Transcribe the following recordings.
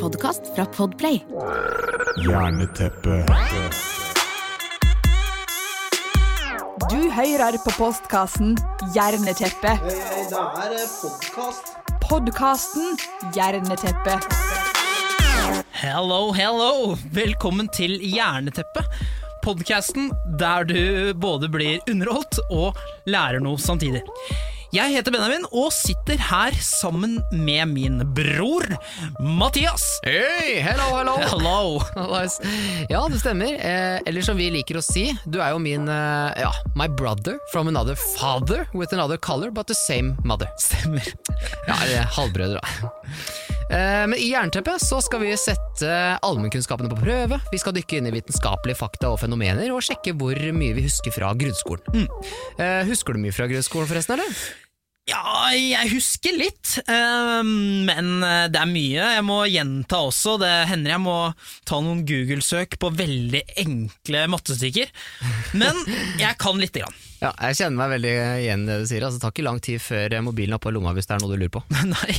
podkast fra Podplay. Jerneteppe. Du hører på postkassen Jerneteppet. Det er podkast. Podkasten Jerneteppet. Hello, hello! Velkommen til Jerneteppet. Podkasten der du både blir underholdt og lærer noe samtidig. Jeg heter Benjamin og sitter her sammen med min bror Mathias. Hei, hello, hello. Hello! Ja, det stemmer. Eh, eller som vi liker å si, du er jo min eh, ja, my brother from another father with another color, but the same mother. Stemmer. Ja, eller halvbrødre, da. Eh, men i Jernteppet så skal vi sette allmennkunnskapene på prøve. Vi skal dykke inn i vitenskapelige fakta og fenomener, og sjekke hvor mye vi husker fra grunnskolen. Mm. husker du mye fra grunnskolen, forresten, eller? Ja, jeg husker litt, eh, men eh, det er mye jeg må gjenta også. Det hender jeg må ta noen Google-søk på veldig enkle mattestykker. Men jeg kan lite grann. Ja, jeg kjenner meg veldig igjen i det du sier. Altså, det tar ikke lang tid før mobilen er på lomma hvis det er noe du lurer på. Nei.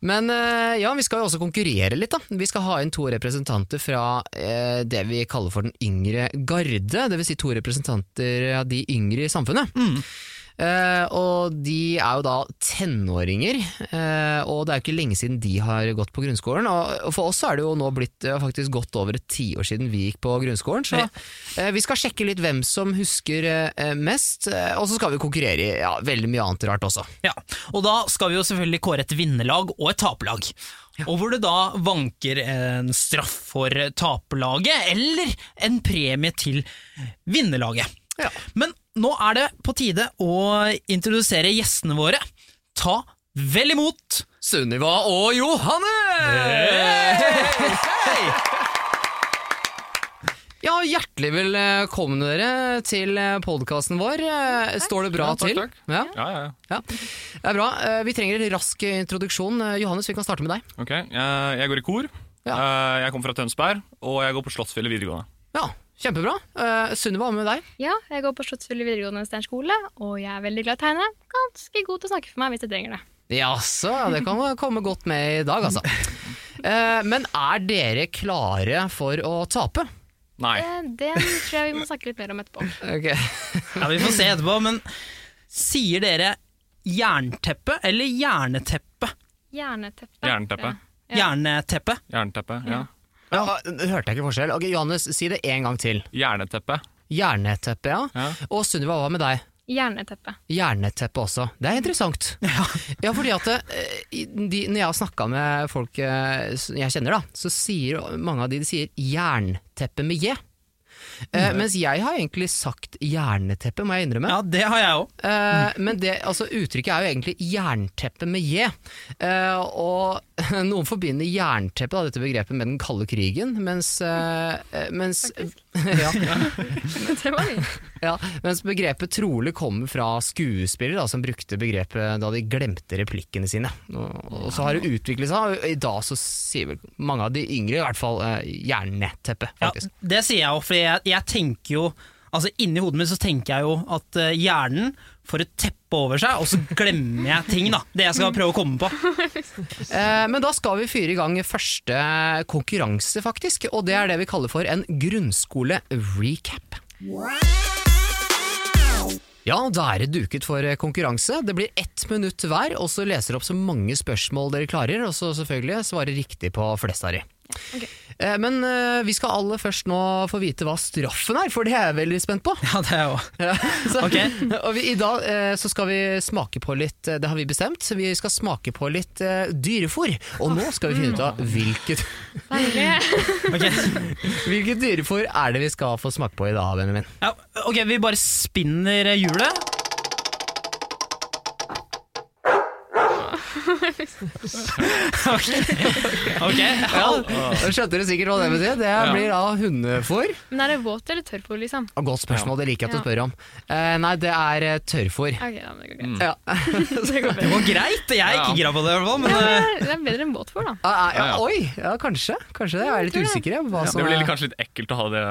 Men eh, ja, vi skal jo også konkurrere litt, da. Vi skal ha inn to representanter fra eh, det vi kaller for den yngre garde. Vil si to representanter av de yngre i samfunnet. Eh, og de er jo da tenåringer, eh, og det er jo ikke lenge siden de har gått på grunnskolen. Og, for oss er det jo nå blitt eh, faktisk godt over et tiår siden vi gikk på grunnskolen, så eh, vi skal sjekke litt hvem som husker mest, og så skal vi konkurrere i ja, veldig mye annet rart også. Ja, og da skal vi jo selvfølgelig kåre et vinnerlag og et taperlag. Og hvor det da vanker en straff for taperlaget, eller en premie til vinnerlaget. Ja. Men nå er det på tide å introdusere gjestene våre. Ta vel imot Sunniva og Johanne! Ja, hjertelig velkommen dere til podkasten vår. Står det bra Ja, takk, til? takk. Ja, Ja, ja, ja. ja. Det er bra. Eh, Vi trenger en rask introduksjon. Eh, Johannes, vi kan starte med deg. Ok, jeg, går i kor. Ja. Eh, Jeg kommer fra Tønsberg, og jeg går på Slottsfjellet videregående. Ja, Kjempebra. Uh, Sunniva, hva med deg? Ja, jeg går på Slottsfjellet videregående steinskole, og jeg er veldig glad i å tegne. Ganske god til å snakke for meg hvis jeg trenger det. Jaså, det kan komme godt med i dag, altså. Uh, Men er dere klare for å tape? Nei. Eh, Det tror jeg vi må snakke litt mer om etterpå. Ok. Ja, Vi får se etterpå, men sier dere jernteppe eller jerneteppe? Jerneteppe. Jerneteppe. Ja. Jerneteppe? Jernteppe, ja. Ja, hørte jeg ikke forskjell. Ok, Johannes, si det en gang til. Jerneteppe. Jerneteppe, ja. Ja. Og Sunniva, hva med deg? Jerneteppe. Jerneteppe også. Det er interessant. Ja, fordi at eh, de, Når jeg har snakka med folk eh, jeg kjenner, da, så sier mange av de, de sier jernteppe med J. Eh, mens jeg har egentlig sagt jerneteppe, må jeg innrømme. Ja, det har jeg òg. Eh, men det, altså, uttrykket er jo egentlig jernteppe med J. Eh, og noen forbinder jernteppe, da, dette begrepet, med den kalde krigen, mens, eh, mens, ja, Det var ja, mens begrepet trolig kommer fra skuespillere da, som brukte begrepet da de glemte replikkene sine. Og, og så har det utviklet seg, og i dag så sier vel mange av de yngre i hvert fall eh, jernteppe, Ja, det sier jeg òg, for jeg, jeg tenker jo Altså Inni hodet mitt så tenker jeg jo at eh, hjernen får et teppe over seg, og så glemmer jeg ting. da Det jeg skal prøve å komme på. Eh, men da skal vi fyre i gang første konkurranse, faktisk. Og det er det vi kaller for en grunnskole-recap. Ja, da er det duket for konkurranse. Det blir ett minutt hver, og så leser dere opp så mange spørsmål dere klarer, og så selvfølgelig svarer riktig på flest av de. Eh, Men eh, vi skal aller først nå få vite hva straffen er, for det er jeg veldig spent på. Ja, det er jo Ja, så, Ok. og vi, I dag eh, så skal vi smake på litt eh, Det har vi bestemt. Vi skal smake på litt eh, dyrefôr. Og nå skal vi finne ut av hvilket, hvilket dyrefôr er det vi skal få smake på i dag, Benjamin. ja, ok, Vi bare spinner hjulet. Ok, Ja, da skjønte du sikkert hva det betyr. Det blir da hundefôr. Men er det våt eller tørrfôr, liksom? Og Godt spørsmål, det liker jeg at du spør om. Uh, nei, det er eh, tørrfôr. Okay, ja, det går greit. Ja. Det går Det var greit, jeg er ikke gira på det i hvert fall. Men Ja, eh, det er- er bedre enn våtfôr, da. Ah, ja, Ja, ja. Oi, ja, kanskje. Kanskje det. Jeg er litt det. usikker på hva Det som blir er kanskje litt ekkelt å ha det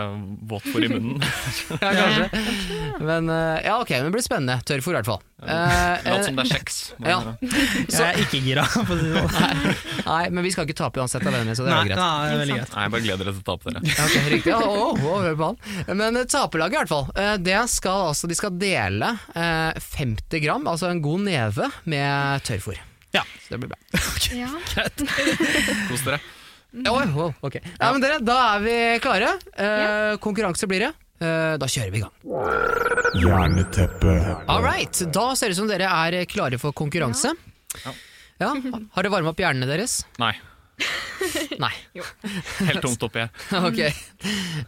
våtfôr i munnen. ja, kanskje. Men ja, ok, men det blir spennende. Tørrfôr i hvert fall. Uh, Lat som det er kjeks. Ja. jeg er ikke gira. Gira. For å si det sånn. Nei, men vi skal ikke tape uansett, av venner, så det Nei, jo greit. nei, det er greit. Nei, jeg bare gleder dere til å tape dere. Ja, Ok, riktig. Ja, oh, oh, hør på han. Men eh, taperlaget i hvert fall. eh, Det skal altså, de skal dele eh, 50 gram, altså en god neve, med tørrfôr. Ja. Så det blir bra. Ja. Kos dere. Oh, wow, ok. Ja, men dere, da er vi klare. Eh, Konkurranse blir det. Eh, da kjører vi i gang. Jerneteppe. All right, da ser det ut som dere er klare for konkurranse. Ja. Har det varma opp hjernene deres? Nei, Nei. helt tomt oppi her. Ok.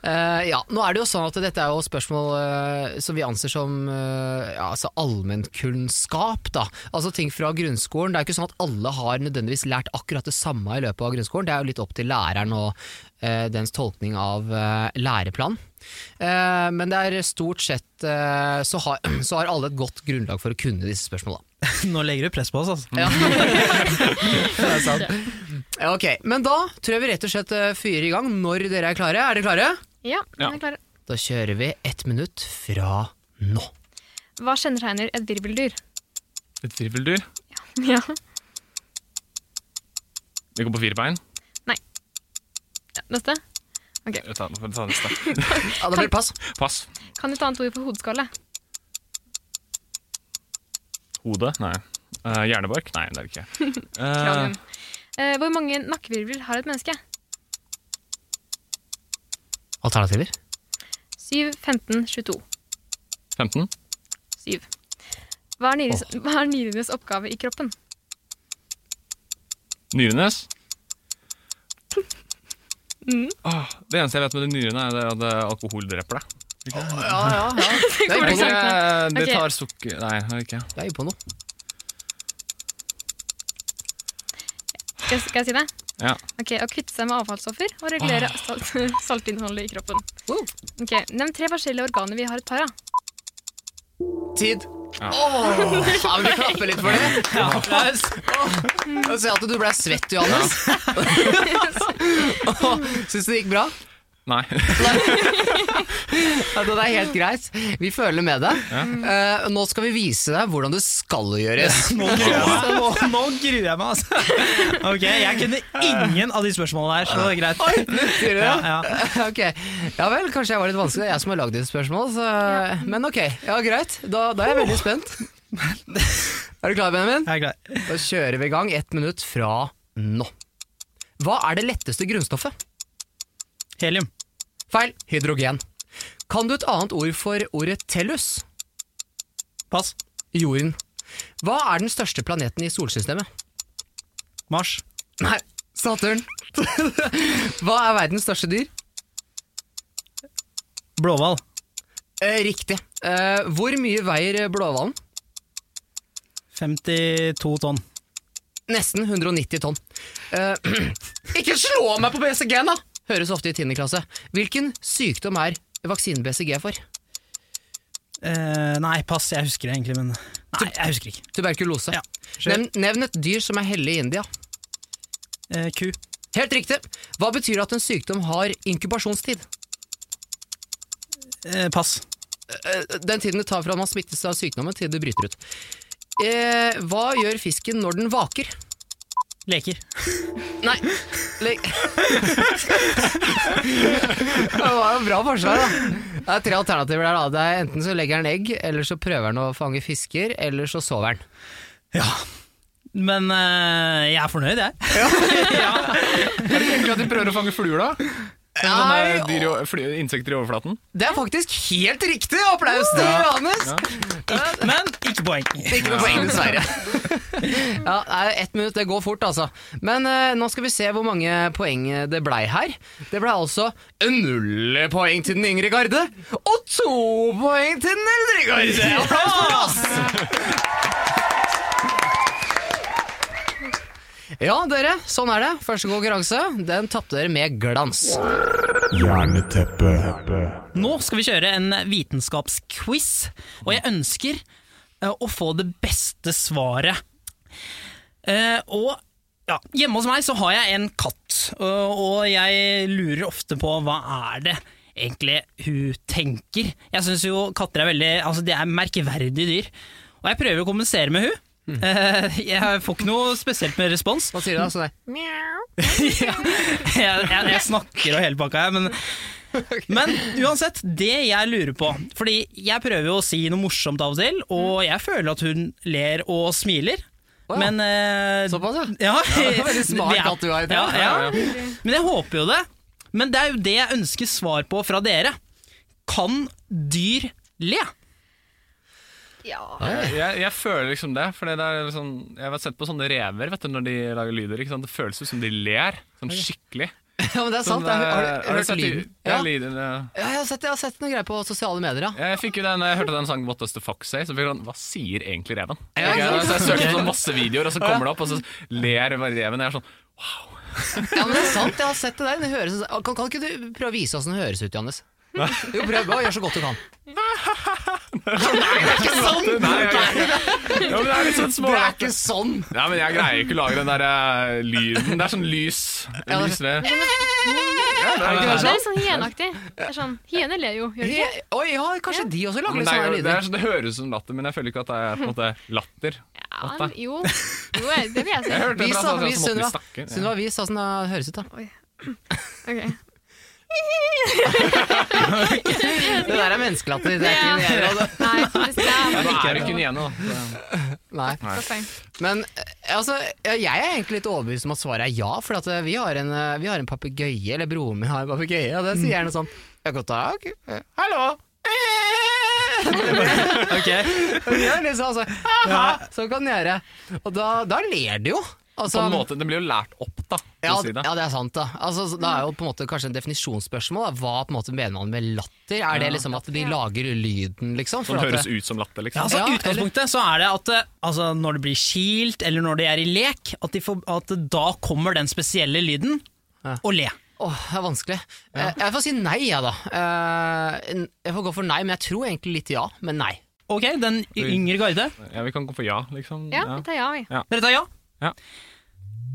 Uh, ja, nå er det jo sånn at dette er jo spørsmål uh, som vi anser som uh, ja, altså allmennkunnskap. da. Altså ting fra grunnskolen. Det er jo ikke sånn at alle har nødvendigvis lært akkurat det samme i løpet av grunnskolen. Det er jo litt opp til læreren og uh, dens tolkning av uh, læreplan. Eh, men det er stort sett så, har, så har alle et godt grunnlag for å kunne disse spørsmåla. Nå legger du press på oss, altså. Ja. det er sant. Ok, men da tror jeg vi rett og slett eh, fyrer i gang når dere er klare. Er dere klare? ja, vi er klare. Da kjører vi ett minutt fra nå. Hva kjennetegner et virveldyr? Et virveldyr. Ja. Det går på fire bein. Neste. Ok. Jeg tar, jeg tar neste. Ja, da blir det pass. Pass. Kan du ta et ord for hodeskalle? Hode? Nei. Uh, hjernebark? Nei, det er det ikke. Uh. Eh, hvor mange nakkevirvler har et menneske? Alternativer? 7, 15, 22. 15? 7. Hva er, nyres, hva er nyrenes oppgave i kroppen? Nyrenes? Mm. oh, det eneste jeg vet med de nyrene, er at alkohol dreper deg. Ja, ja, ja. Det er på noe. tar sukker Nei, det er ikke. Det er på noe. Skal, skal jeg si det? Ja. Ok, Å kvitte seg med avfallsstoffer og regulere salt, saltinnholdet i kroppen. Wow. Ok, Nevn tre forskjellige organer vi har et par av. Tid. Ja. Åh, ja, men vi klapper litt for det. Ja, applaus. Jeg ser at du ble svett, Johannes. Syns du det gikk bra? Nei. Det er helt greit. Vi føler med deg. Eh, nå skal vi vise deg hvordan det skal gjøres. Nå gruer jeg meg, nå, nå gruer jeg meg altså. Ok, Jeg kunne ingen av de spørsmålene her, så det er greit. Sier du det? Ja, ja. Ok, ja vel, kanskje jeg var litt vanskelig. Det er jeg som har lagd disse spørsmål. Så... Men ok, ja greit. Da, da er jeg veldig spent. Er du klar, Benjamin? Jeg er klar. Da kjører vi i gang ett minutt fra nå. Hva er det letteste grunnstoffet? Helium. Feil. Hydrogen. Kan du et annet ord for ordet tellus? Pass. Jorden. Hva er den største planeten i solsystemet? Mars. Nei, Saturn. Hva er verdens største dyr? Blåhval. Eh, riktig. Eh, hvor mye veier blåhvalen? 52 tonn. Nesten 190 tonn. Eh, ikke slå meg på BCG-en, da! Høres ofte i 10. klasse. Hvilken sykdom er vaksinen BCG for? Eh, nei, pass. Jeg husker det egentlig, men Nei, jeg husker ikke. Tuberkulose. Ja. Nevn, nevn et dyr som er hellig i India. Eh, ku. Helt riktig. Hva betyr at en sykdom har inkubasjonstid? Eh, pass. Eh, Den tiden det tar fra man smittes av sykdommen til det bryter ut. Eh, hva gjør fisken når den vaker? Leker. Nei le Det var jo bra forsvar, da. Det er tre alternativer der. da Det er Enten så legger han egg, eller så prøver han å fange fisker, eller så sover han. Ja. Men eh, jeg er fornøyd, jeg. Ja. Er det egentlig at de prøver å fange fluer, da? Nei, dyr, fly, insekter i overflaten? Det er faktisk helt riktig! Applaus til Johannes! Men ikke poeng. Ikke ja. poeng, dessverre. ja, Ett minutt, det går fort, altså. Men uh, nå skal vi se hvor mange poeng det blei her. Det blei altså null poeng til den yngre garde, og to poeng til den eldre garde! Applaus for oss! Ja, dere, sånn er det. Første konkurranse, den tapte dere med glans. Nå skal vi kjøre en vitenskapsquiz, og jeg ønsker uh, å få det beste svaret. Uh, og ja, hjemme hos meg så har jeg en katt, og, og jeg lurer ofte på hva er det egentlig hun tenker. Jeg syns jo katter er veldig Altså, de er merkeverdige dyr. Og jeg prøver å kommunisere med hun, Eh, jeg får ikke noe spesielt med respons. Hva sier du da? Sånn der. ja, jeg, jeg, jeg snakker og hele pakka her, men, men uansett, det jeg lurer på Fordi jeg prøver jo å si noe morsomt av og til, og jeg føler at hun ler og smiler. Ja. Men uh, Såpass, ja. ja, veldig smart er- at du ja, ja. Men jeg håper jo det. Men det er jo det jeg ønsker svar på fra dere. Kan dyr le? Ja. Jeg, jeg, føler liksom det. For det er liksom, jeg har sett på sånne rever vet du, når de lager lyder. Det føles ut som de ler. Sånn skikkelig. Ja, men det er sant. Sånn, har, eh, har du har du hørt lyden? Ja, lyden, ja. Ja, jeg har sett, jeg har sett noen greier på sosiale medier, ja. Jeg fikk jo den, jeg hørte den sangen What Does The Fox Say? Så fikk jeg sånn, Hva sier egentlig reven? Ja, Ok, så jeg søkte på sånn masse videoer, og så kommer det opp, og så ler reven. Jeg er sånn Ja, men det er sant, jeg har sett det der. Det høres, kan, kan ikke du prøve å vise oss den høres ut, Johannes? Jo, prøv å gjøre så godt du kan. Nei, jeg, ja, men det er litt sånn små Det er ikke sånn! Nei, men jeg greier ikke å lage den der eh, lyden. Det er sånn lys. Ja, det- lys ved. Er det ikke Det er sånn? litt sånn hyeneaktig. Det er sånn, Hyener ler jo, gjør de ikke? He- Oi, ja, kanskje de også lager Men litt det, er, sånne jo- det, lyder. er, sånn- det høres ut som latter, men jeg føler ikke at det er på en måte latter. Ja, Latter. jo. jo, det vil jeg si. Jeg hørte Vis, fra da. sånn som måtte Sunniva. snakke. Ja. Sunniva, det høres ut, da. Ok. Det der er menneskelatter. Det er ikke Ja. nede, altså. Nei, det er Nå er det ikke igjen, da. Nei. Men eh, altså, jeg er egentlig litt overbevist om at svaret er ja, for at eh, vi har en, eh, vi har en papegøye, eller broren min har en papegøye, og det sier gjerne sånn Ja, god dag. Hallo. Ok, liksom altså, Aha, Sånn kan den gjøre. Og da, da ler de jo. På Altså, en måte, Den blir jo lært opp, da. Ja, si det. ja, det er sant, da. Altså, det er jo på en måte kanskje en definisjonsspørsmål. Da. Hva på en måte mener man med latter? Er det liksom at de lager lyden, liksom? Som høres det- ut som latter, ja, liksom. altså, Ja, utgangspunktet utgangspunktet så er det at eh, altså, når det blir kilt, eller når de er i lek, at, de får, at da kommer den spesielle lyden Ja. og le. Åh, det er vanskelig. Eh, Jeg får si nei, jeg, da. Eh, Jeg får gå for nei, men jeg tror egentlig litt ja. Men nei. Ok, den yngre garde. Ja, Vi kan gå for ja, liksom. Ja, vi tar ja, vi. Dere tar ja? Ja.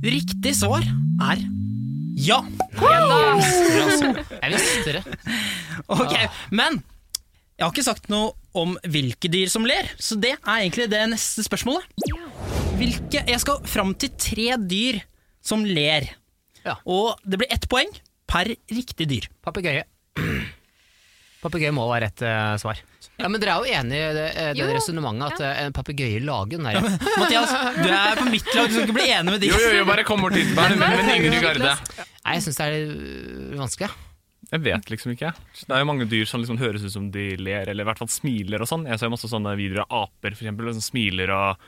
Riktig svar er ja. Jeg visste det. Ok, Men jeg har ikke sagt noe om hvilke dyr som ler, så det er egentlig det neste spørsmålet. Hvilke, jeg skal fram til tre dyr som ler, Ja. og det blir ett poeng per riktig dyr. Papegøye. Papegøye må være rett uh, svar. Ja, Men dere er jo enig i det, eh, det resonnementet at ja. en papegøye lager den der Mathias, du er på mitt lag, du skal ikke bli enig med de. Jo, jo, jo, bare kom bort hit. Bare med en yngre garde. Nei, jeg syns det er vanskelig. ja. Jeg vet liksom ikke. Det er jo mange dyr som liksom høres ut som de ler, eller i hvert fall smiler og sånn. Jeg ser masse sånne videoer av aper, for eksempel, som smiler og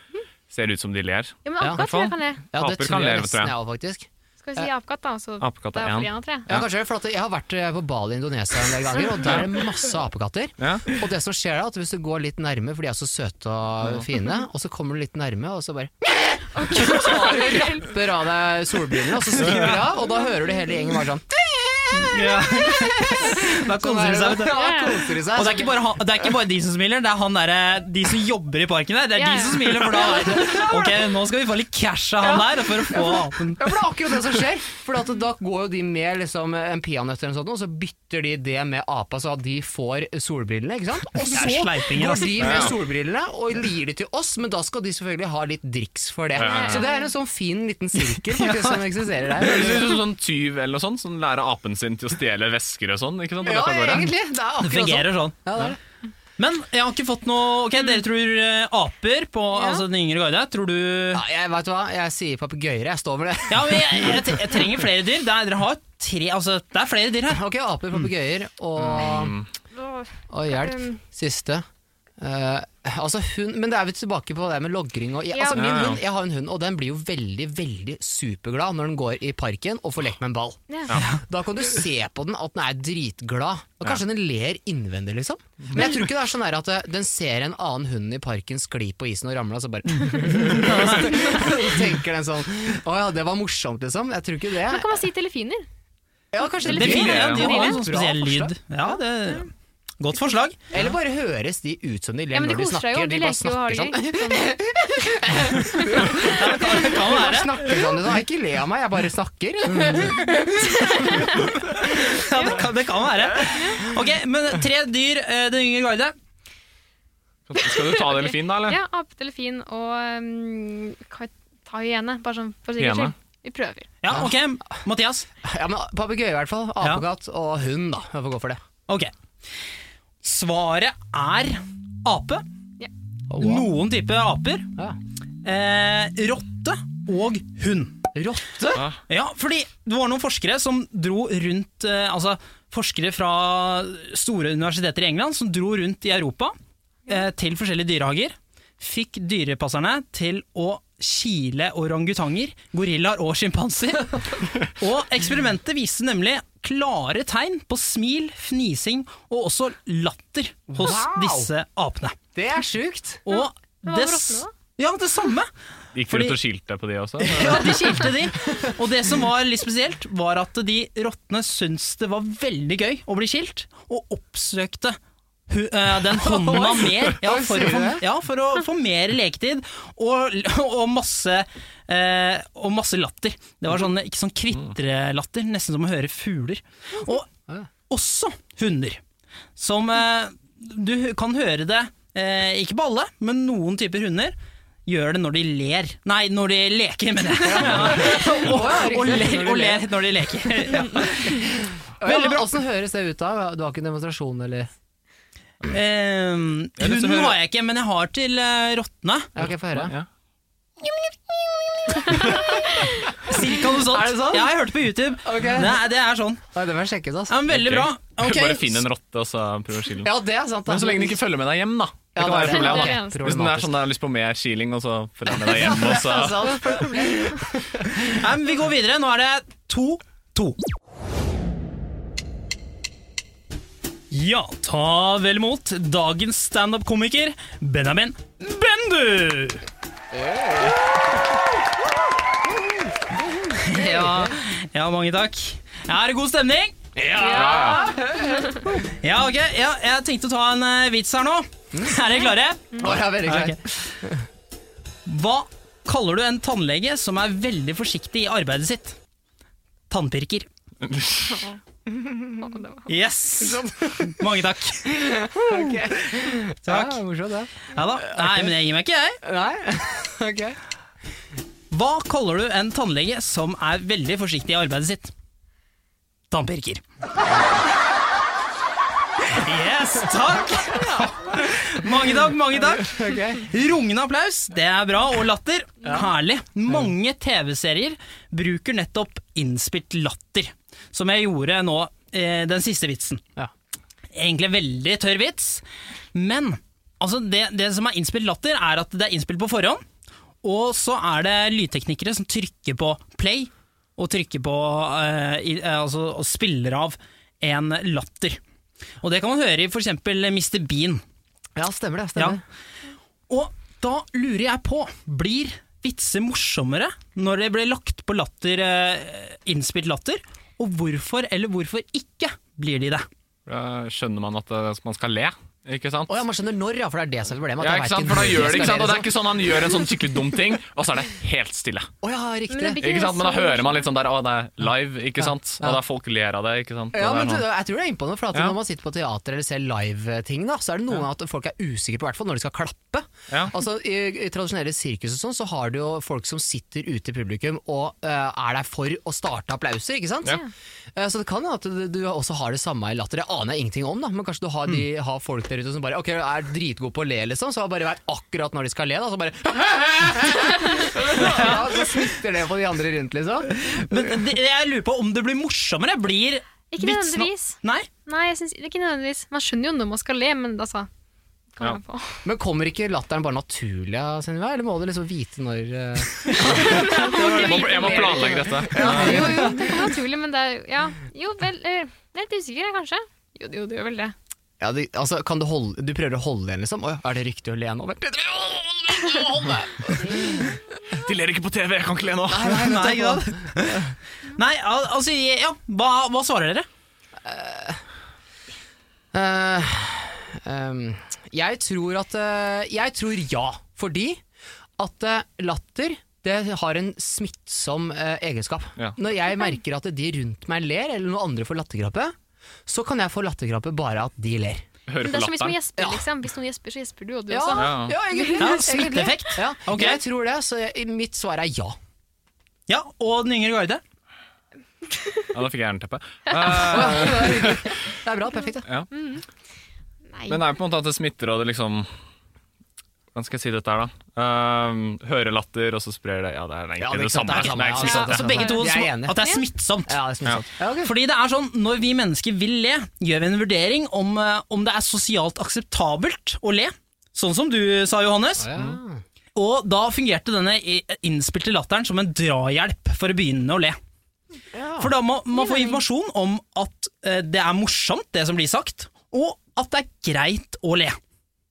ser ut som de ler. Ja, men akkurat tror jeg kan le. Ja, det Aper tror kan jeg nesten jeg òg, faktisk. Skal vi si apekatt, da? Så Apekatt er én. tre. Ja, kanskje for at Jeg har vært eh, på Bali i Indonesia en del ganger, og der er det masse apekatter. Ja. Og det som skjer da, at hvis du går litt nærme, for de er så søte og fine, og så kommer du litt nærme, og så bare Så tar du rapper av deg solbrillene, og så stikker de av, og da hører du hele gjengen bare sånn Ja. Da koser de seg, vet du. Ja, koser de seg. Og det er, ikke bare han, det er ikke bare de som smiler, det er han der, de som jobber i parken der. Det er de som smiler, for da Ok, nå skal vi få litt cash av han der for å få apen. Ja, for det er akkurat det som skjer. For at da går jo de med liksom, en peanøtt eller noe sånt, og så bytter de det med apa, så at de får solbrillene. ikke sant? Og så går de med solbrillene og gir de til oss, men da skal de selvfølgelig ha litt driks for det. Så det er en sånn fin liten sirkel faktisk, som eksisterer der. sånn tyv eller noe sånt, som lærer apen sin til å stjele vesker og sånn. ikke sant? Ja, det. egentlig. Det er Det akkurat sånn. fungerer sånn. Ja, det er det. Men jeg har ikke fått noe Ok, dere tror eh, aper på altså, den yngre garde. Tror du Ja, jeg vet du hva, jeg sier papegøyer, jeg står med det. Ja, men jeg, jeg, tre- jeg trenger flere dyr. Det er, dere har tre Altså, det er flere dyr her. Ok, aper, papegøyer og, Åh, og hjelp. um, Siste. Eh, altså hun, men det er vi tilbake på det med logring. Og, Ja. altså min Ja, ja. hund, Jeg har en hund, og den blir jo veldig veldig superglad når den går i parken og får lekt med en ball. ja. Da kan du se på den at den er dritglad. Og Kanskje den ler innvendig, liksom. Men jeg tror ikke det er sånn at eh, den ser en annen hund i parken skli på isen og ramle, og så bare Så tenker den sånn Å ja, det var morsomt, liksom. Jeg tror ikke det. Men kan man si telefiner delfiner? Ja, kanskje er Delfiner, ja, de har en sånn spesiell lyd. Ja, det Godt forslag. Eller bare høres de ut som de ler Ja, men de når de snakker. jo. de, De bare snakker sånn. Det kan, være. være. snakker sånn, da. Ikke le av meg, jeg bare snakker. Ja, det kan, det kan være. Ok, men tre dyr, eh, den yngre garde. Skal du ta delfin, da, eller? Ja, ape, delfin og um, ta hyene, bare sånn for sikkerhets skyld. Vi prøver. Ja, ok, Mathias. Ja, men Papegøye, i hvert fall. Apekatt og hund, da. Jeg får gå for det. Ok. Svaret er ape. Oh, Noen type aper. Ja. Eh, rotte og hund. Rotte? Ja, fordi det var noen forskere som dro rundt eh, Altså forskere fra store universiteter i England som dro rundt i Europa eh, til forskjellige dyrehager. Fikk dyrepasserne til å kile orangutanger, gorillaer og sjimpanser. og eksperimentet viste nemlig klare tegn på smil, fnising og også latter hos Wow! disse apene. Det er sjukt! Og Hva det, ja, det samme. Gikk Fordi- ut og skilte på de også? Ja, de skilte de. Og det som var litt spesielt, var at de rottene syntes det var veldig gøy å bli skilt, og oppsøkte hu, eh, den hånda mer. Ja, for å få, ja, for å få mer leketid og, og, masse, eh, og masse latter. Det var sånn, ikke sånn kvitrelatter, nesten som å høre fugler. Og også hunder, som eh, Du kan høre det, eh, ikke på alle, men noen typer hunder gjør det når de ler. Nei, når de leker, mener jeg. og, og, ler, og ler når de leker. Ja. Veldig bra. Åssen høres det ut da? Du har ikke en demonstrasjon, eller? Lyst hunden har jeg ikke, men jeg har til uh, rottene. Ja, ok, få høre. Ja. Cirka noe sånt. Er det sånn? Ja, jeg hørte på YouTube. Okay. Det, er- det er sånn. Nei, det må jeg sjekke ut, altså. Ja, men veldig bra. Okay. Bare finn en rotte og så prøv å skille den. Ja, det er sant. da. Men så lenge den ikke følger med deg hjem, da. Det Ja, kan være et problem. da. Hvis den er sånn der har lyst på mer kiling, og så følger den med deg hjem, og så Nei, men vi går videre. Nå er det to-to. Ja, ta vel imot dagens standup-komiker Benjamin Bendu! Ja, ja, mange takk. Ja, er det god stemning? Ja, ja ok. Ja, jeg tenkte å ta en eh, vits her nå. Er dere klare? Å, jeg er veldig klar. Ok. Hva kaller du en tannlege som er veldig forsiktig i arbeidet sitt? Tannpirker. Yes! Mange takk. Ja, morsomt, det. Ja da. Nei, men jeg gir meg ikke, jeg. Nei? ok. Hva kaller du en tannlege som er veldig forsiktig i arbeidet sitt? Tannpirker. Yes, takk! Mange takk, mange takk. Rungende applaus, det er bra, og latter. Herlig. Mange TV-serier bruker nettopp innspilt latter, som jeg gjorde nå, eh, den siste vitsen. Ja. Egentlig veldig tørr vits, men altså, det, det som er innspilt latter, er at det er innspilt på forhånd, og så er det lydteknikere som trykker på play, og trykker på eh, i, eh, altså, og spiller av en latter. Og det kan man høre i for eksempel Mr. Bean. Ja, stemmer det. Ja. Og da lurer jeg på, blir vitser morsommere når det blir lagt på latter, eh, innspilt latter? Og hvorfor eller hvorfor ikke blir de det? Skjønner man at eh, man skal le, ikke sant? Oh, ja, man skjønner når, ja, for det er det som er problemet. at Ja, ikke sant? For da gjør det, ikke sant? Og det er ikke sånn han gjør en sånn skikkelig dum ting, og så er det helt stille. Oh, ja, riktig. Men Ikke sant? Men da hører man litt sånn der, å det er live, ikke sant? Ja. Og da folk ler av det, ikke sant? Ja, Og men sånn- jeg tror det er innpå noe, for at Ja. når man sitter på teater eller ser live-ting, da, så er det noen at folk er usikre på, i hvert fall når de skal klappe. Ja. Altså, I, i tradisjonelle sirkus og sånn, så har du jo folk som sitter ute i publikum og uh, er der for å starte applauser, ikke sant? Ja. Eh, så det kan hende at du, du også har det samme i latter. Det aner jeg ingenting om, da, men kanskje du har, de, har folk der ute som bare ok, er dritgod på å le, liksom, så har bare vært akkurat når de skal le, da, så bare Ja, så smitter det på de andre rundt, liksom. Men det, jeg lurer på om det blir morsommere. Blir Ikke nødvendigvis. Nei? Nei, jeg synes, ikke nødvendigvis. Man skjønner jo når man skal le, men altså Ja. Men kommer ikke latteren bare naturlig av Sunniva, eller må du liksom vite når uh... Jeg må, jeg må planlegge dette. Jo, jo, det kommer naturlig, men det er ja, Jo, vel uh, litt usikker, kanskje. Jo, jo, det gjør vel det. Ja, det, altså, kan du holde Du prøver å holde igjen, liksom? Å, er det riktig å le nå? De ler ikke på TV, jeg kan ikke le nå. Nei, nei, nei, Nei, al altså, ja. Hva, hva svarer dere? Uh, um, jeg tror at uh, Jeg tror ja, fordi at latter det har en smittsom egenskap. Ja. Når jeg merker at de rundt meg ler, eller noen andre får latterkrampe, så kan jeg få latterkrampe bare at de ler. Høre Men det er som hvis man latteren. ja. liksom. Hvis noen gjesper, så gjesper du, og du Ja, også. Ja. ja egentlig. Ja, smitteeffekt. Ja, Okay. Jeg tror det, så jeg, mitt svar er ja. Ja, og Den yngre garde. Ja, da fikk jeg jernteppe. Eh, Det er bra, perfekt. Ja. Nei. men det er på en måte at det smitter, og det liksom Hvordan skal jeg si dette her, da? Um, høre latter, og så sprer det Ja, det er egentlig Ja, det, det er samme. det er Det er ja. Ja, begge to er. At det er smittsomt. Ja, det er smittsomt. Ja, Okay. Fordi det er sånn, Når vi mennesker vil le, gjør vi en vurdering om, eh, om det er sosialt akseptabelt å le. Sånn som du sa, Johannes. Ja. Og da fungerte denne innspilte latteren som en drahjelp for å begynne å le. For da må man få informasjon om at eh, det er morsomt, det som blir sagt, og at det er greit å le.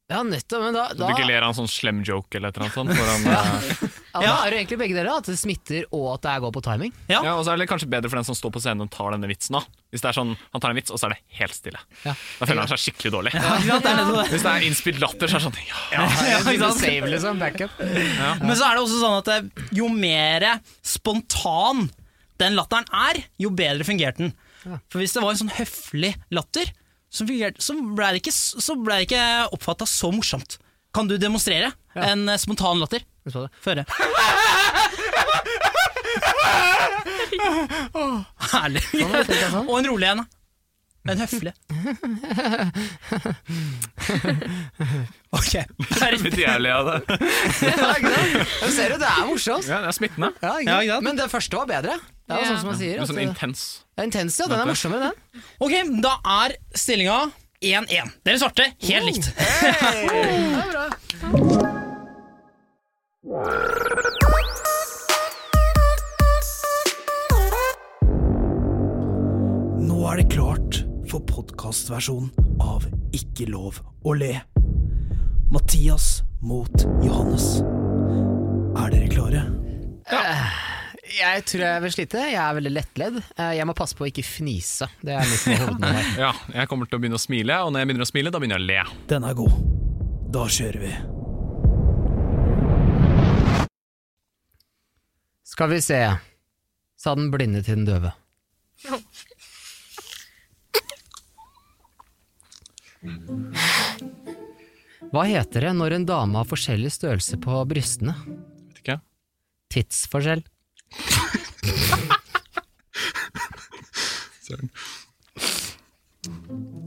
Ja, nettopp. Men da, Så du ikke ler av en sånn slem joke eller et eller annet sånt. Foran, ja. ja, da er det egentlig begge deler. At det smitter, og at det er går på timing. Ja. ja, og så er det kanskje bedre for den som står på scenen og tar denne vitsen. da Hvis det er sånn, Han tar en vits, og så er det helt stille. Ja. Da føler han seg skikkelig dårlig. Ja? Det det. Hvis det er innspilt latter, så er det sånn ja, Ja, ja? Save, liksom. Backup. Men så er det også sånn at eh, jo mer spontan den latteren er, jo bedre fungerte den. For hvis det var en sånn høflig latter, så, fungerte, så ble det ikke, så ble det ikke oppfatta så morsomt. Kan du demonstrere en eh, spontan latter? Føre. Herlig. Ja, sånn. Og en rolig en. En høflig. ok. Det er litt jævlig av det. Du? Ser jo, det er morsomt. Ja, det er smittende. Ja, ikke Ja, sant? ikke sant? Men den første var bedre. Det er jo Ja. sånn som man sier. Men sånn intens. det er intens, ja. Den er morsommere, den. Ok, da er stillinga 1-1. Dere svarte helt likt. Nå for podkastversjonen av Ikke lov å le. Mathias mot Johannes. Er dere klare? Ja. Jeg tror jeg vil slite. Jeg er veldig lettledd. Eh, Jeg må passe på å ikke fnise. Det er litt hovedmål her. Ja, jeg kommer til å begynne å smile, og når jeg begynner å smile, da begynner jeg å le. Den er god. Da kjører vi. Skal vi se, sa den blinde til den døve. Hva heter det når en dame har forskjellig størrelse på brystene? Vet ikke. Tidsforskjell. Søren.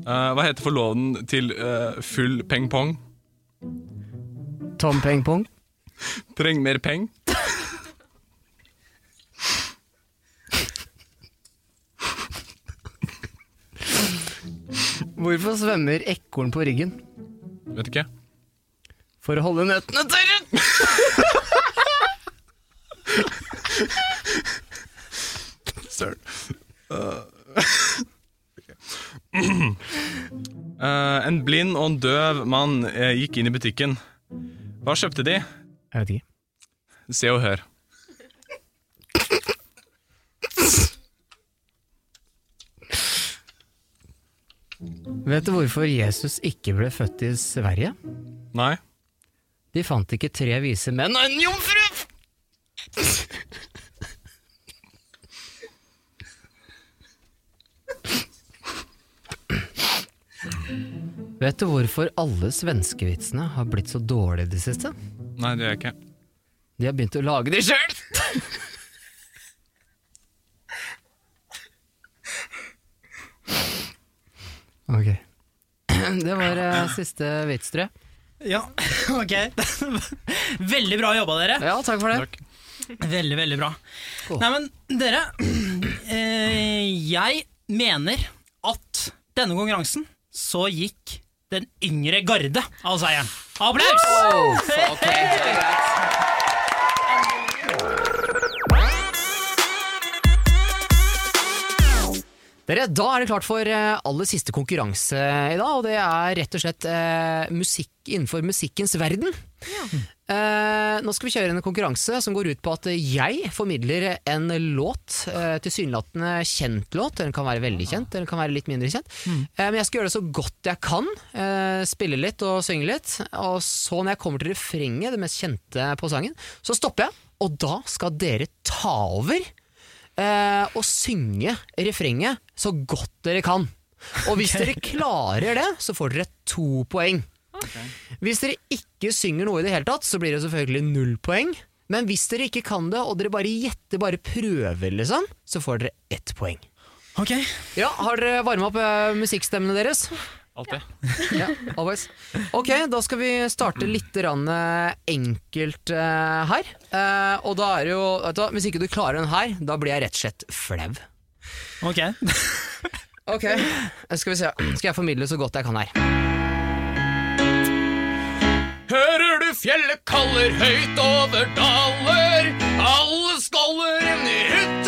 Uh, hva heter forloven til uh, full peng-pong? Tom Peng Pong. Treng mer peng? Hvorfor svømmer ekorn på ryggen? Vet ikke. For å holde nøttene tørre! Søren. Eh, en blind og en døv mann uh, gikk inn i butikken. Hva kjøpte de? Jeg vet ikke. Se og hør. Vet du hvorfor Jesus ikke ble født i Sverige? Nei? De fant ikke tre vise menn og en jomfru! Vet du hvorfor alle svenskevitsene har blitt så dårlige i det siste? Nei, det gjør jeg ikke. De har begynt å lage de sjøl! Ok. Det var eh, siste vits, tror jeg. Ja, ok. Veldig bra jobba, dere. Ja, takk for det. Takk. Veldig, veldig bra. Nei, men dere eh, Jeg mener at denne konkurransen så gikk den yngre garde av seieren. Applaus! ok, det er greit. Dere, Da er det klart for eh, aller siste konkurranse i dag, og det er rett og slett eh, musikk innenfor musikkens verden. Eh, nå skal vi kjøre en konkurranse som går ut på at jeg formidler en låt, eh, tilsynelatende kjent låt, den kan være veldig kjent, den kan være litt mindre kjent, eh, men jeg skal gjøre det så godt jeg kan, eh, spille litt og synge litt, og så når jeg kommer til refrenget, det mest kjente på sangen, så stopper jeg, og da skal dere ta over eh, og synge refrenget så godt dere kan. Og hvis dere klarer det, så får dere to poeng. Hvis dere ikke synger noe i det hele tatt, så blir det selvfølgelig null poeng. Men hvis dere ikke kan det, og dere bare gjetter, bare prøver, liksom, så får dere ett poeng. Ok. Ja, Har dere varma opp eh, musikkstemmene deres? Alltid. Ja, always. Ok, da skal vi starte litt rann, eh, enkelt eh, her. Eh, og da er det jo vet du, Hvis ikke du klarer den her, da blir jeg rett og slett flau. Ok. Ok, skal vi se. Skal jeg formidle så godt jeg kan her. Hører du fjellet kaller høyt over daler? Alle skåler inn i barer.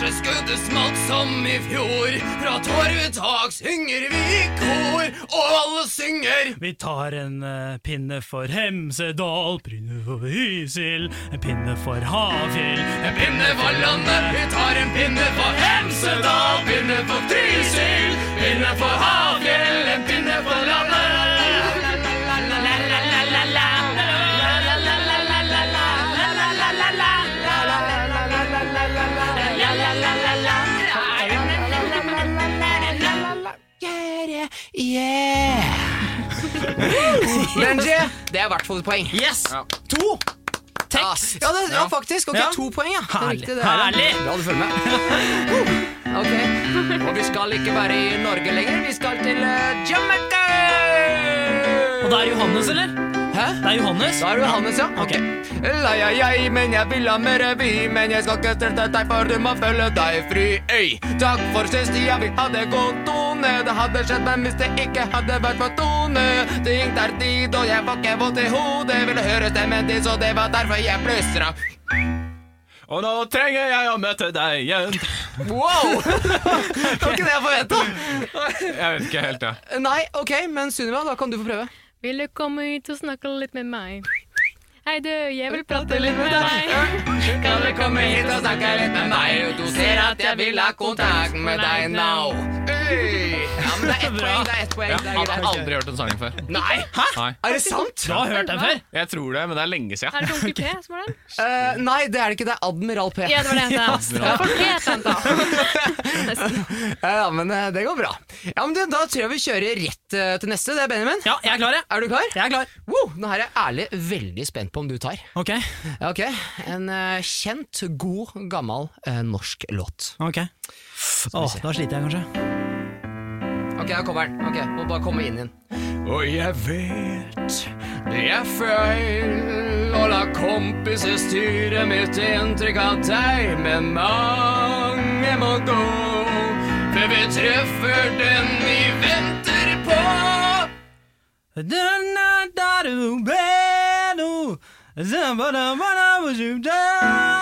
Hører du smalt som i fjor? Fra torvtak synger vi i kor, og alle synger. Vi tar en uh, pinne for Hemsedal, pinne for Hysil, en pinne for Hafjell. En pinne for landet, vi tar en pinne for Hemsedal. Pinne for Trysil, pinne for Havfjell, en pinne for landet. Yeah! Benji, det er i hvert fall et poeng. Yes! To! Tekst! Ja, det, ja faktisk. Ok, Ja. To poeng, ja. Det er Herlig. riktig, det her. Herlig. Bra du følger med. ok, Og vi skal ikke være i Norge lenger, vi skal til uh, Jamaica! Og da er det Johannes, eller? Hæ? Det er Johannes. Da er du Johannes, ja. Ok. La jeg, jeg, men jeg vil ha mer revy. men jeg skal ikke stresse deg, for du må føle deg fri. Øy. Takk for sist, ja, vi hadde god tone. Det hadde skjedd, men hvis det ikke hadde vært for tone. Det gikk der tid, og jeg får ikke vondt i hodet. Ville høre stemmen din, så det var derfor jeg plystra. Og nå trenger jeg å møte deg igjen. Wow! Det var ikke det jeg forventa. Jeg vet ikke helt, jeg. Nei, ok, men Sunniva, da kan du få prøve. Vil du komme hit og snakke litt med meg? Hei du, jeg vil prate litt med deg. Kan du komme hit og snakke litt med meg? Du ser at jeg vil ha kontakt med deg now. Øy. Ja, men det er ett poeng. Det er ett poeng. Jeg er hadde greit. aldri hørt den sangen før. Nei! Nei. Er det sant? Du har hørt den før? Jeg tror det, men det er lenge siden. Er det Onkel P som har den? Uh, nei, det er det ikke. Det er Admiral P. Ja, det var det jeg sa. Ja, for P sendte han. Ja, men eh, det går bra. Ja, men det, Da tror jeg vi kjører rett eh, til neste. Det er Benjamin. Ja, jeg er klar, jeg. Er du klar? Jeg er klar. Wow, nå er jeg ærlig veldig spent på om du tar. Ok. Ja, Ok, En eh, kjent, god, gammel eh, norsk låt. ok. Åh, da sliter jeg kanskje. Ok, her kommer den. Ok, Må bare komme inn igjen. Og jeg vet det er feil å la kompiser styre mitt inntrykk av deg, men mange må gå før vi treffer den vi venter på.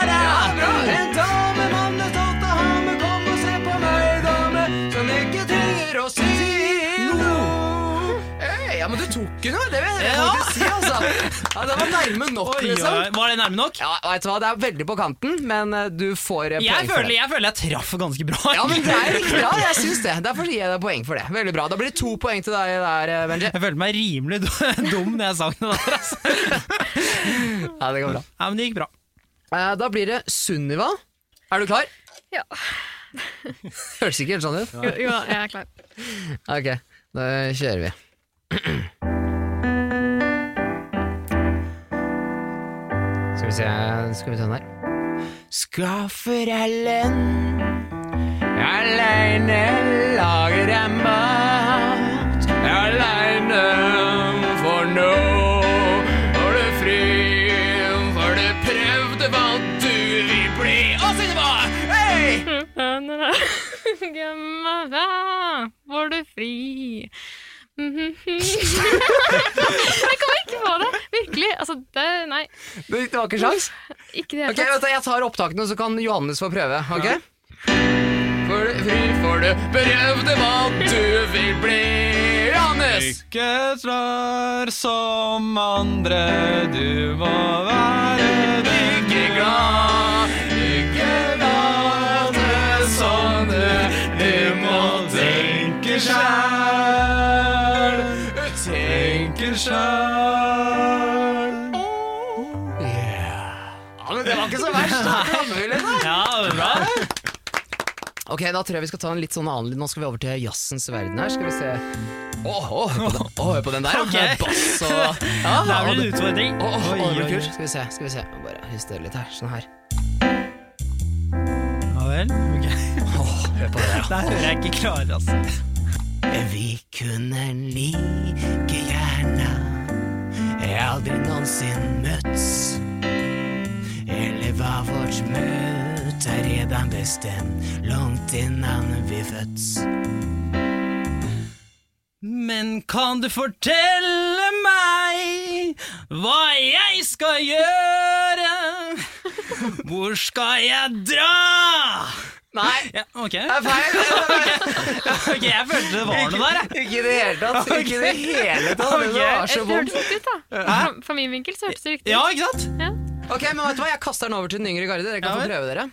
Ja, bra! En dame man er stolt av å kom og se på meg, dame, som ikke trenger å si ja, men du tok den jo, det vil jeg Ja. faktisk si, altså. Ja, det var nærme nok, Oi, liksom. oi. Var det nærme nok? Ja, vet du hva, det er veldig på kanten, men eh, du får eh, Jeg poeng for føler, det. jeg føler jeg traff ganske bra. Ja, men det er riktig, ja, jeg syns det. Derfor gir jeg deg poeng for det. Veldig bra. Da blir det to poeng til deg der, eh, Benji. Jeg følte meg rimelig dum når jeg sang det der. Altså. Ja, det går bra. Ja, men det gikk bra. Eh, Da blir det Sunniva. Er du klar? Ja. Høres ikke helt sånn ut. Jo, jo, jeg er klar. Ok, da kjører vi. Skal vi se Skal vi ta den her. Skaffer Ellen Aleine lager jeg mat. Aleine for nå får du fri, for du prøvde hva du vil bli. Og Sunniva! Hei! Gemma, får du fri? jeg kommer ikke på det! Virkelig. Altså, det Nei, Det var ikke sjans? ikke det okay, vet du, Jeg tar opptakene, så kan Johannes få prøve. ok? For du, fri, for du prøvde hva du vil bli. Johannes! Ikke svar som andre, du må Ok, da tror jeg vi skal ta en litt sånn annen. Nå skal vi over til jazzens verden her. Skal vi se Åh, oh, hør på den, Åh, hør på den der. Ok. ja. Bass og ja, Det blir vel en utfordring. Oh, Oi, åh, det kult. Skal vi se, skal vi se. Bare justere litt her. Sånn her. Ja vel. ok. Åh, hør på det der. Der hører jeg ikke klare, altså. Vi kunne like gjerne aldri noensinne møtts. Eller var vårt møte redan bestemt langt innan vi fødts? Men kan du fortelle meg hva jeg skal gjøre? Hvor skal jeg dra? Nei, Ja, ok. det er feil! ok, jeg følte det var noe der, jeg. Ikke i det hele tatt. Ikke i det hele tatt. Det var så vondt. hørtes ut, da. Fra, fra min vinkel så hørtes det riktig ut. Ja, ikke sant? Ok, men vet du hva? Jeg kaster den over til den yngre garde. Dere kan Ja få prøve dere.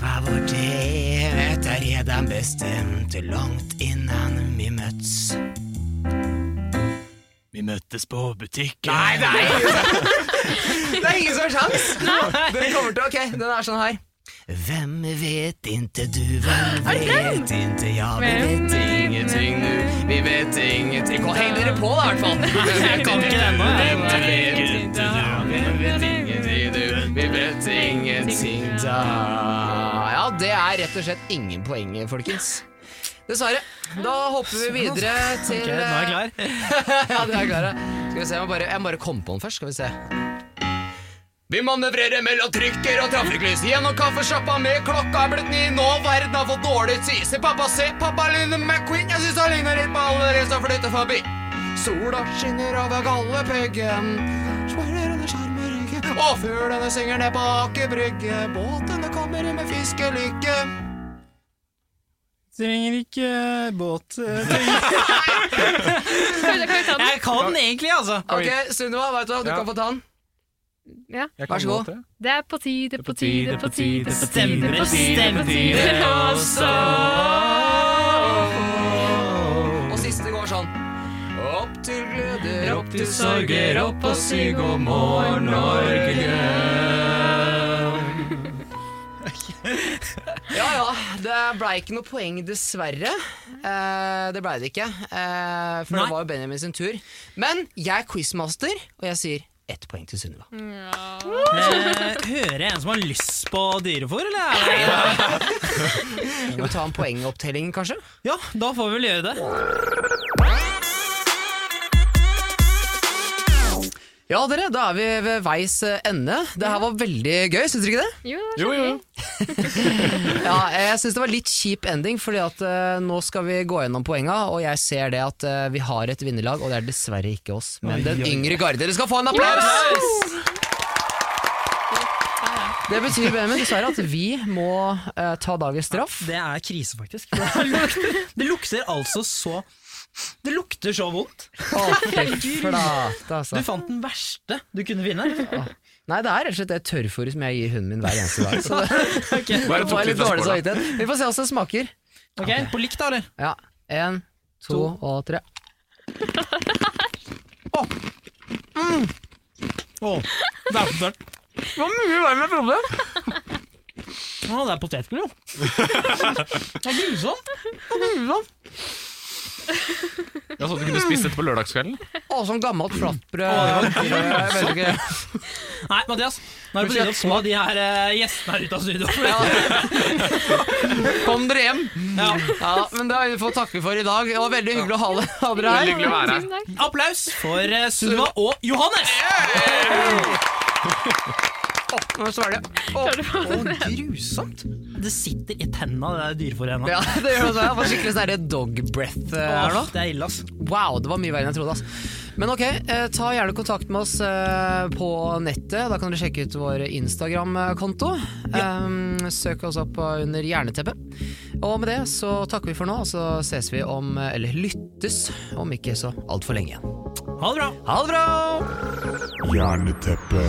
Hva vårt evighet er redan bestemt langt innan vi møttes. Vi møttes på butikken. Nei, det er ingen Det er ingen som har sjans! Den kommer til Ok, den er sånn her. Hvem vet inte du, hvem vet inte jeg, vi vet ingenting nu, vi vet ingenting Heng dere på da, i hvert fall. Jeg kan ikke den nå. Hvem vet inte du, ingenting da Ja, det er rett og slett ingen poeng, folkens. Dessverre. Da hopper vi videre til Ok, nå er jeg klar. ja, du er klar, ja. Skal vi se, jeg må bare, jeg må bare komme på den først. Skal vi se. Vi manøvrerer mellom trykker og trafikklys gjennom kaffesjappa med klokka er blitt ni. Nå verden har fått dårlig tid. Se pappa, se pappa Lynne McQueen. Jeg syns han ligner litt på alle dere som flytter forbi. Sola skinner over gallepiggen. Sjarm i ryggen. Og fuglene synger ned på Aker Brygge. Båtene kommer inn med fiskelykke. Trenger ikke båt eh? Jeg kan den egentlig, altså. Ok, Sunniva, vet du hva? Du kan få ta den. Ja. Vær så god. det. Er på tide, på tide, på tide, på tide, Stemmer, på tide, på stemmer tide også. Opp sorger, opp og si god morgen, Norge. Ja ja, det blei ikke noe poeng, dessverre. Eh, det blei det ikke, eh, for Nei. det var jo Benjamin sin tur. Men jeg er quizmaster, og jeg sier ett poeng til Sunniva. Eh, hører jeg en som har lyst på dyrefòr, eller? Er. Skal vi ta en poengopptelling, kanskje? Ja, da får vi vel gjøre det. Ja, dere, da er vi ved veis eh, ende. Det her var veldig gøy, syns dere ikke det? Jo, Jo, jo. Ja, jeg syns det var litt kjip ending, fordi at uh, nå skal vi gå gjennom poenga, og jeg ser det at uh, vi har et vinnerlag, og det er dessverre ikke oss, men den yngre garde. Dere skal få en applaus! Det betyr Benjamin, dessverre at vi må uh, ta dagens straff. Det er krise, faktisk. Det lukter, det lukter altså så Det lukter så vondt. Å, fy flate, Du altså. fant den verste du kunne finne. Nei, det er rett og slett det tørrfôret som jeg gir hunden min hver eneste dag. Så det, okay. Det var litt dårlig så samvittighet. Vi får se hvordan det smaker. Ok, På likt, da, eller? Ja, En, to og tre. Å, det er potert. Det var mye verre enn jeg trodde. Å, det er potetgull, jo. Det er grusomt. Ja, sånn at du kunne spist dette på lørdagskvelden? Å, sånn gammelt flatbrød. Jeg vet ikke. Nei, Mathias. Nå er det på tide å få de her eh, gjestene her ut av studio. Kom dere hjem. Ja. Ja, men det har vi fått takke for i dag. Det var veldig hyggelig å ha, det- ha dere Veldig her. hyggelig å være her. Applaus for eh, Sunniva og Johannes! Nå svelger jeg. Å, å Å, grusomt. Det sitter i tenna, det der dyrefôret. Ja, det gjør det også. Jeg får skikkelig sånn dog breath eh, her nå. Det er ille, ass. Wow, det var mye verre enn jeg trodde. ass. Men ok, eh, ta gjerne kontakt med oss eh, på nettet. Da kan dere sjekke ut vår Instagram-konto. Um, søk oss opp under Hjerneteppet. Og med det så takker vi for nå, og så ses vi om, eh, eller lyttes, om ikke så altfor lenge igjen. Ha det bra. Ha det bra! Jerneteppe.